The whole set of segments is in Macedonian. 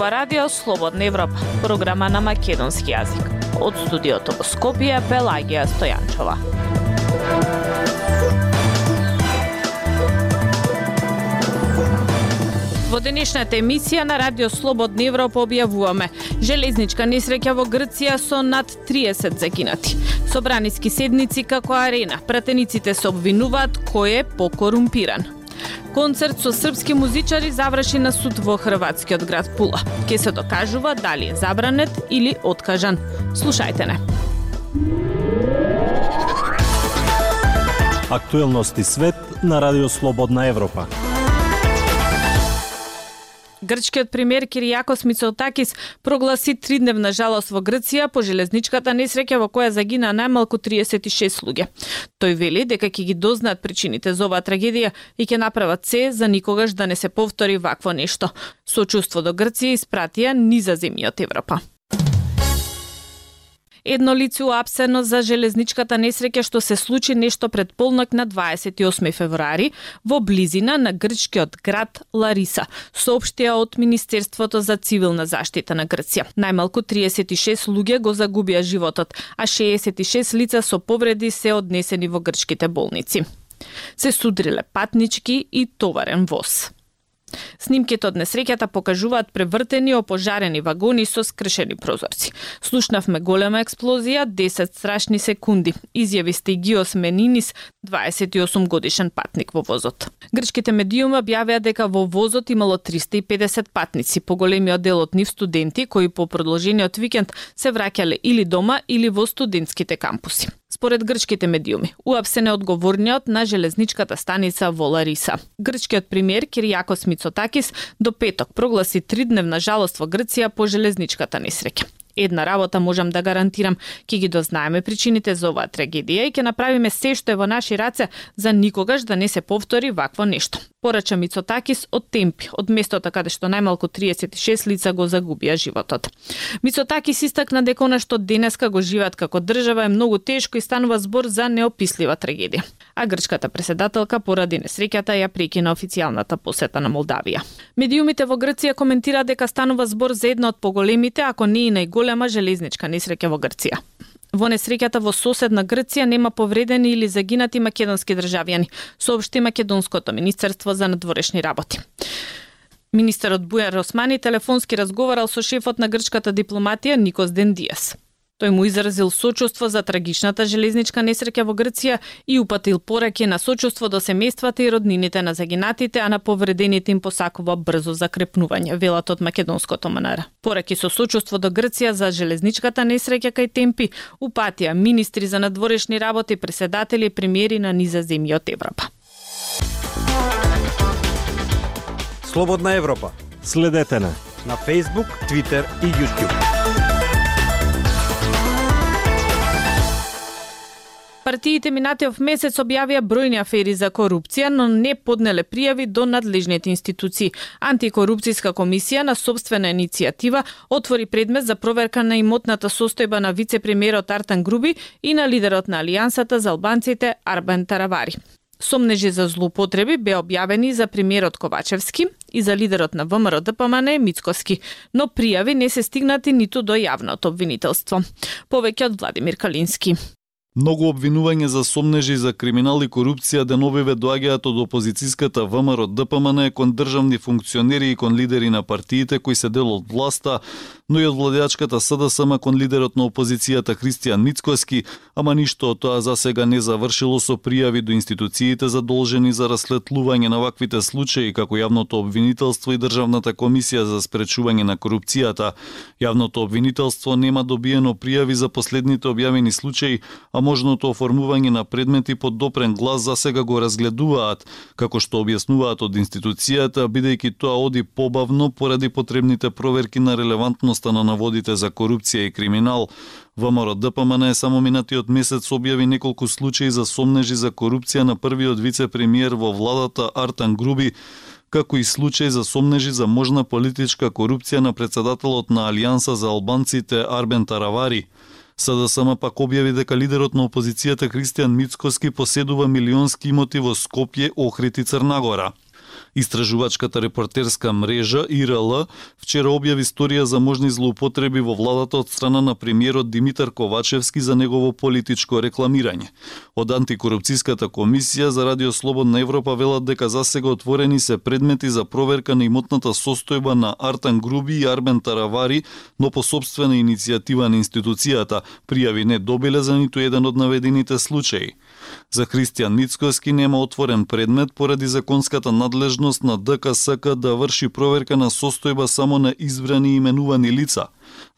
ова радио Слободна Европа, програма на македонски јазик. Од студиото во Скопје Пелагија Стојанчова. Во денешната емисија на Радио Слободна Европа објавуваме железничка несреќа во Грција со над 30 загинати. Собраниски седници како арена, пратениците се обвинуваат кој е покорумпиран. Концерт со српски музичари заврши на суд во хрватскиот град Пула. Ке се докажува дали е забранет или откажан. Слушајте не. Актуелности свет на Радио Слободна Европа. Грчкиот премиер Кириакос Мицотакис прогласи тридневна жалост во Грција по железничката несреќа во која загина најмалку 36 луѓе. Тој вели дека ќе ги дознаат причините за оваа трагедија и ќе направат се за никогаш да не се повтори вакво нешто. Сочувство до Грција испратија низа од Европа. Едно лице уапсено за железничката несреќа што се случи нешто пред полнок на 28 февруари во близина на грчкиот град Лариса, соопштија од Министерството за цивилна заштита на Грција. Најмалку 36 луѓе го загубија животот, а 66 лица со повреди се однесени во грчките болници. Се судриле патнички и товарен воз. Снимките од несреќата покажуваат превртени опожарени вагони со скршени прозорци. Слушнавме голема експлозија, 10 страшни секунди, изјави Стегиос Менинис, 28 годишен патник во возот. Грчките медиуми објавија дека во возот имало 350 патници, поголемиот дел од нив студенти кои по продолжениот викенд се враќале или дома или во студентските кампуси. Според грчките медиуми, уапсен е одговорниот на железничката станица во Лариса. Грчкиот премиер Кириакос Мицотакис до петок прогласи тридневна жалост во Грција по железничката несреќа. Една работа можам да гарантирам, ќе ги дознаеме причините за оваа трагедија и ќе направиме се што е во наши раце за никогаш да не се повтори вакво нешто. Порача Мицотакис од Темпи, од местото каде што најмалку 36 лица го загубија животот. Мицотакис истакна дека она што денеска го живеат како држава е многу тешко и станува збор за неопислива трагедија. А грчката преседателка поради несреќата ја прекина официјалната посета на Молдавија. Медиумите во Грција коментира дека станува збор за една од поголемите, ако не и најголемите голема железничка несреќа во Грција. Во несреќата во соседна Грција нема повредени или загинати македонски државјани, соопшти Македонското министерство за надворешни работи. Министерот Бујар Османи телефонски разговарал со шефот на грчката дипломатија Никос Дендиас. Тој му изразил сочувство за трагичната железничка несреќа во Грција и упатил пораки на сочувство до семејствата и роднините на загинатите, а на повредените им посакува брзо закрепнување, велат од македонското МНР. Пораки со сочувство до Грција за железничката несреќа кај Темпи упатија министри за надворешни работи, преседатели и премиери на низа земји од Европа. Слободна Европа. Следете на на Facebook, Twitter и YouTube. Партиите минатиот месец објавија бројни афери за корупција, но не поднеле пријави до надлежните институции. Антикорупцијска комисија на собствена иницијатива отвори предмет за проверка на имотната состојба на вице-премиерот Артан Груби и на лидерот на Алијансата за албанците Арбен Таравари. Сомнежи за злоупотреби бе објавени за премиерот Ковачевски и за лидерот на ВМРО ДПМН Мицкоски, но пријави не се стигнати ниту до јавното обвинителство. Повеќе од Владимир Калински. Многу обвинување за сомнежи за криминал и корупција деновиве доаѓаат од опозицијската ВМРО ДПМН кон државни функционери и кон лидери на партиите кои се дел од власта, но и од владеачката СДСМ кон лидерот на опозицијата Христијан Мицкоски, ама ништо од тоа за сега не завршило со пријави до институциите задолжени за расследување на ваквите случаи како јавното обвинителство и Државната комисија за спречување на корупцијата. Јавното обвинителство нема добиено пријави за последните објавени случаи, а можното оформување на предмети под допрен глас за сега го разгледуваат, како што објаснуваат од институцијата, бидејќи тоа оди побавно поради потребните проверки на релевантноста на наводите за корупција и криминал. ВМРО ДПМН е само минатиот месец објави неколку случаи за сомнежи за корупција на првиот вице-премиер во владата Артан Груби, како и случај за сомнежи за можна политичка корупција на председателот на Алијанса за албанците Арбен Таравари. СДСМ пак објави дека лидерот на опозицијата Христијан Мицкоски поседува милионски имоти во Скопје, Охрид и Црнагора. Истражувачката репортерска мрежа ИРЛ вчера објави историја за можни злоупотреби во владата од страна на премиерот Димитар Ковачевски за негово политичко рекламирање. Од антикорупцијската комисија за Радио Слободна Европа велат дека засега отворени се предмети за проверка на имотната состојба на Артан Груби и Армен Таравари, но по собствена иницијатива на институцијата, пријави не добиле за ниту еден од наведените случаи. За Христијан Мицкоски нема отворен предмет поради законската надлежност на ДКСК да врши проверка на состојба само на избрани и именувани лица.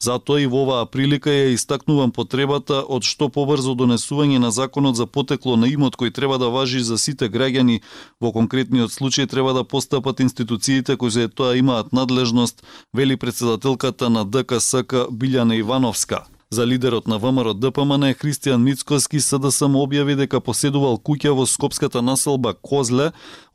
Затоа и во оваа прилика ја истакнувам потребата од што побрзо донесување на законот за потекло на имот кој треба да важи за сите граѓани. Во конкретниот случај треба да постапат институциите кои за тоа имаат надлежност, вели председателката на ДКСК Билјана Ивановска. За лидерот на ВМРО ДПМН Христијан Мицкоски СДСМ објави дека поседувал куќа во скопската населба Козле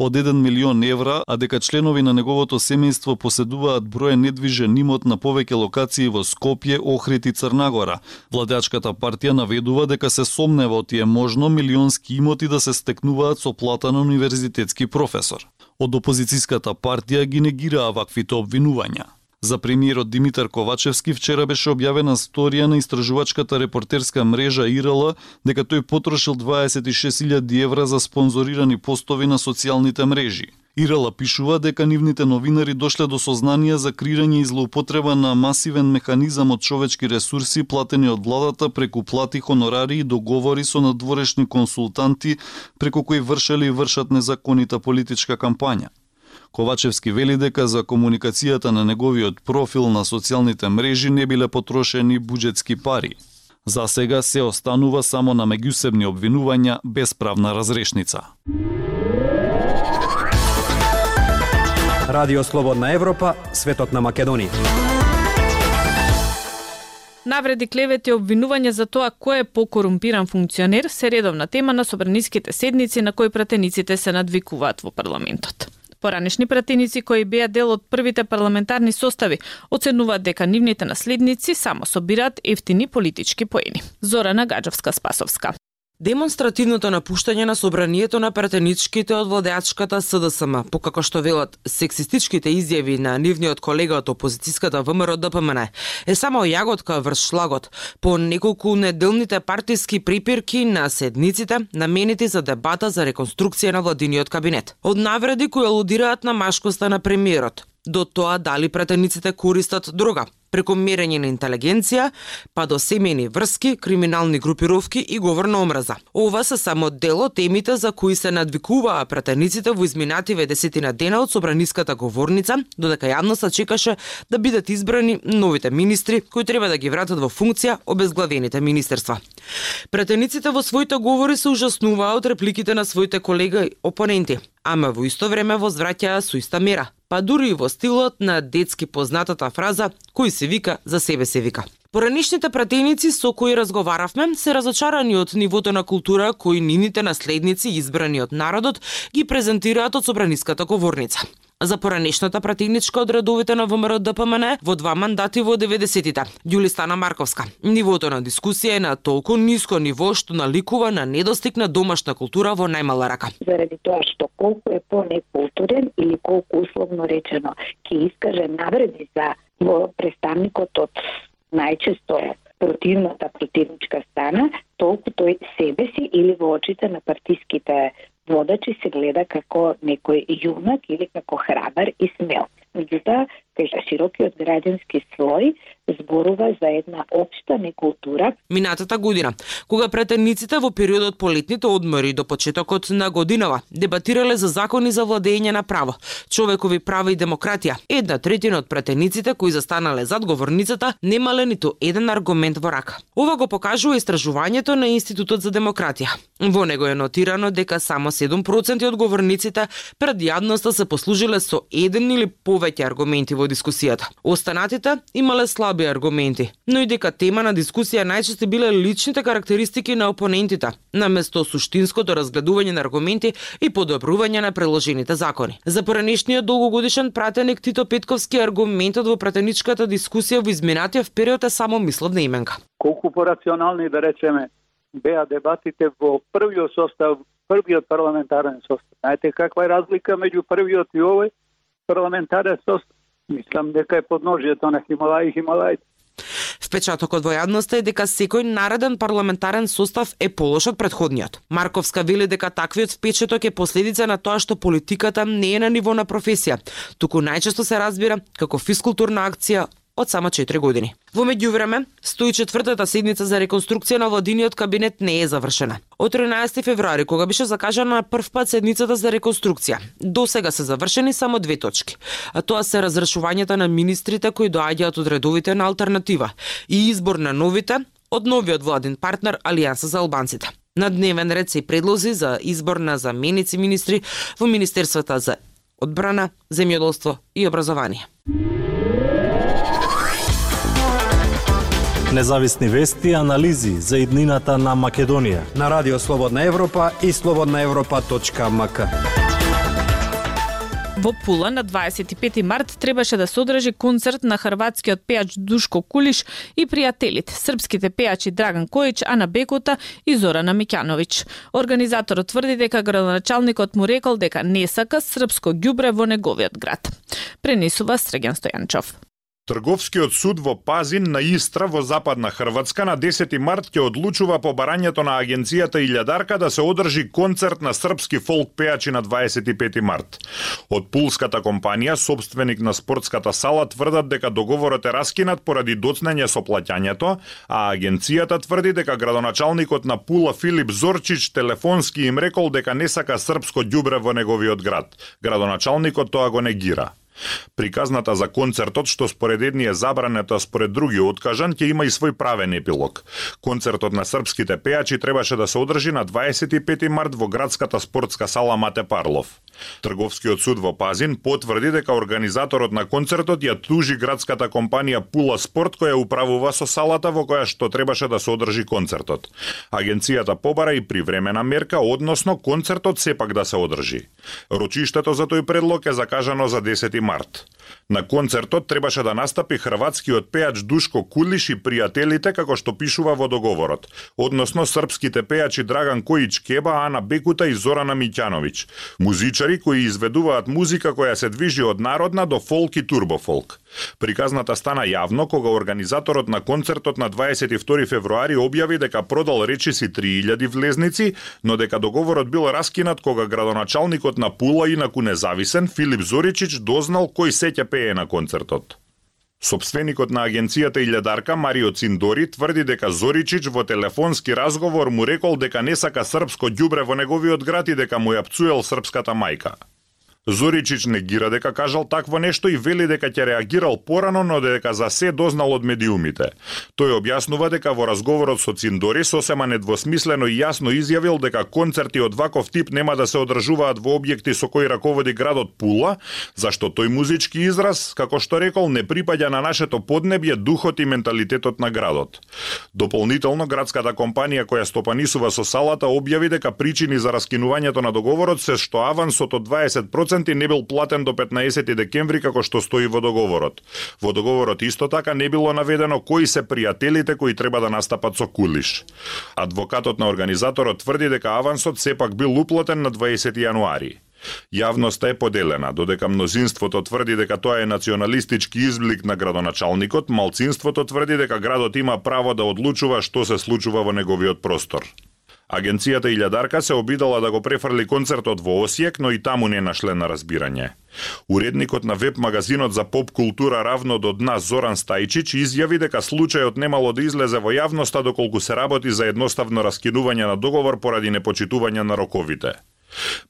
од 1 милион евра, а дека членови на неговото семејство поседуваат број недвижен имот на повеќе локации во Скопје, Охрид и Црнагора. Владачката партија наведува дека се сомнева од тие можно милионски имоти да се стекнуваат со плата на универзитетски професор. Од опозицијската партија ги негираа ваквите обвинувања. За премиерот Димитар Ковачевски вчера беше објавена сторија на истражувачката репортерска мрежа ИРЛ дека тој потрошил 26.000 евра за спонзорирани постови на социјалните мрежи. Ирала пишува дека нивните новинари дошле до сознание за крирање и злоупотреба на масивен механизам од човечки ресурси платени од владата преку плати, хонорари и договори со надворешни консултанти преку кои вршеле и вршат незаконита политичка кампања. Ковачевски вели дека за комуникацијата на неговиот профил на социјалните мрежи не биле потрошени буџетски пари. За сега се останува само на меѓусебни обвинувања без правна разрешница. Радио Слободна Европа, светот на Македонија. Навреди клевети обвинување за тоа кој е покорумпиран функционер се редовна тема на собраниските седници на кои пратениците се надвикуваат во парламентот. Поранешни пратеници кои беа дел од првите парламентарни состави оценуваат дека нивните наследници само собираат ефтини политички поени. Зорана Гаджовска Спасовска. Демонстративното напуштање на собранието на претеничките од владеачката СДСМ, покако што велат сексистичките изјави на нивниот колега од опозицијската ВМРО ДПМН, е само јаготка врз шлагот по неколку неделните партиски припирки на седниците наменети за дебата за реконструкција на владиниот кабинет. Од навреди кои алудираат на машкоста на премиерот, до тоа дали претениците користат друга, преку мерење на интелигенција, па до семени врски, криминални групировки и говор на омраза. Ова се само дело темите за кои се надвикуваа претениците во изминативе десетина дена од собраниската говорница, додека јавноста чекаше да бидат избрани новите министри кои треба да ги вратат во функција обезглавените министерства. Претениците во своите говори се ужаснуваа од репликите на своите колеги опоненти, ама во исто време возвраќаа со иста мера, па дури и во стилот на детски познатата фраза кој се вика за себе се вика. Поранишните пратеници со кои разговаравме се разочарани од нивото на култура кои нините наследници избрани од народот ги презентираат од собраниската говорница за поранешната пратеничка од редовите на ВМРО ДПМН во два мандати во 90-тите. Ѓулистана Марковска. Нивото на дискусија е на толку ниско ниво што наликува на недостиг на домашна култура во најмала рака. Заради тоа што колку е понекултурен или колку условно речено ќе искаже навреди за во представникот од најчесто противната противничка стана, толку тој себе си или во очите на партиските водачи се гледа како некој јунак или како храбар и смел. Меѓутоа, кај широкиот граѓански слој зборува за една општа некултура. Минатата година, кога претерниците во периодот по летните одмори до почетокот на годинава дебатирале за закони за владење на право, човекови права и демократија, една третина од претерниците кои застанале зад говорницата немале ниту еден аргумент во рака. Ова го покажува истражувањето на Институтот за демократија. Во него е нотирано дека само 7% од говорниците пред јавноста се послужиле со еден или повеќе аргументи во дискусијата. Останатите имале слаб слаби аргументи, но и дека тема на дискусија најчесто биле личните карактеристики на опонентите, наместо суштинското разгледување на аргументи и подобрување на преложените закони. За поранешниот долгогодишен пратеник Тито Петковски аргументот во пратеничката дискусија во изминатиот период е само мисловна именка. Колку порационални да речеме беа дебатите во првиот состав првиот парламентарен состав. Знаете каква е разлика меѓу првиот и овој парламентарен состав? Мислам дека е подножието на Хималај и Хималај. Впечатокот во јавноста е дека секој нареден парламентарен состав е полош од предходниот. Марковска вели дека таквиот впечаток е последица на тоа што политиката не е на ниво на професија, туку најчесто се разбира како физкултурна акција од само 4 години. Во меѓувреме, 104-та седница за реконструкција на владиниот кабинет не е завршена. Од 13 февруари, кога беше закажана на прв пат седницата за реконструкција, до сега се завршени само две точки. А тоа се разрешувањето на министрите кои доаѓаат од редовите на алтернатива и избор на новите од новиот владин партнер Алијанса за албанците. На дневен ред се и предлози за избор на заменици министри во Министерствата за одбрана, земјоделство и образование. Независни вести и анализи за иднината на Македонија. На Радио Слободна Европа и слободнаевропа.мк. Во Пула на 25 март требаше да се одржи концерт на хрватскиот пејач Душко Кулиш и пријателите, српските пејачи Драган Којич, Ана Бекота и Зорана Миќановиќ. Организаторот тврди дека градоначалникот му рекол дека не сака српско ѓубре во неговиот град. Пренесува Стреген Стојанчов. Трговскиот суд во Пазин на Истра во западна Хрватска на 10 март ќе одлучува по барањето на агенцијата Илјадарка да се одржи концерт на српски фолк пејачи на 25 март. Од пулската компанија, собственик на спортската сала, тврдат дека договорот е раскинат поради доцнење со плаќањето, а агенцијата тврди дека градоначалникот на Пула Филип Зорчич телефонски им рекол дека не сака српско ѓубре во неговиот град. Градоначалникот тоа го негира. Приказната за концертот, што според едни е забранета, а според други откажан, ќе има и свој правен епилог. Концертот на српските пејачи требаше да се одржи на 25 март во градската спортска сала Мате Парлов. Трговскиот суд во Пазин потврди дека организаторот на концертот ја тужи градската компанија Пула Спорт која управува со салата во која што требаше да се одржи концертот. Агенцијата побара и привремена мерка, односно концертот сепак да се одржи. Рочиштето за тој предлог е закажано за 10 март. На концертот требаше да настапи хрватскиот пејач Душко Кулиш и пријателите како што пишува во договорот, односно српските пејачи Драган Којич Кеба, Ана Бекута и Зорана Миќановиќ, музичари кои изведуваат музика која се движи од народна до фолк и турбофолк. Приказната стана јавно кога организаторот на концертот на 22 февруари објави дека продал речиси 3000 влезници, но дека договорот бил раскинат кога градоначалникот на Пула, инаку независен, Филип Зоричич дознал кој се ќе пее на концертот. Собственикот на агенцијата Илјадарка Марио Циндори тврди дека Зоричич во телефонски разговор му рекол дека не сака српско ѓубре во неговиот град и дека му ја пцуел српската мајка. Зоричич негира дека кажал такво нешто и вели дека ќе реагирал порано, но дека за се дознал од медиумите. Тој објаснува дека во разговорот со Циндори сосема недвосмислено и јасно изјавил дека концерти од ваков тип нема да се одржуваат во објекти со кои раководи градот Пула, зашто тој музички израз, како што рекол, не припаѓа на нашето поднебје, духот и менталитетот на градот. Дополнително, градската компанија која стопанисува со салата објави дека причини за раскинувањето на договорот се што авансот од 20% проценти не бил платен до 15 декември како што стои во договорот. Во договорот исто така не било наведено кои се пријателите кои треба да настапат со Кулиш. Адвокатот на организаторот тврди дека авансот сепак бил уплатен на 20 јануари. Јавноста е поделена, додека мнозинството тврди дека тоа е националистички изблик на градоначалникот, малцинството тврди дека градот има право да одлучува што се случува во неговиот простор. Агенцијата Илјадарка се обидала да го префрли концертот во Осијек, но и таму не нашле на разбирање. Уредникот на веб магазинот за поп култура равно до дна Зоран Стајчич изјави дека случајот немало да излезе во јавноста доколку се работи за едноставно раскинување на договор поради непочитување на роковите.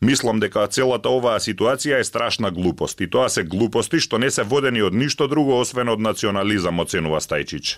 Мислам дека целата оваа ситуација е страшна глупост и тоа се глупости што не се водени од ништо друго освен од национализам, оценува Стајчич.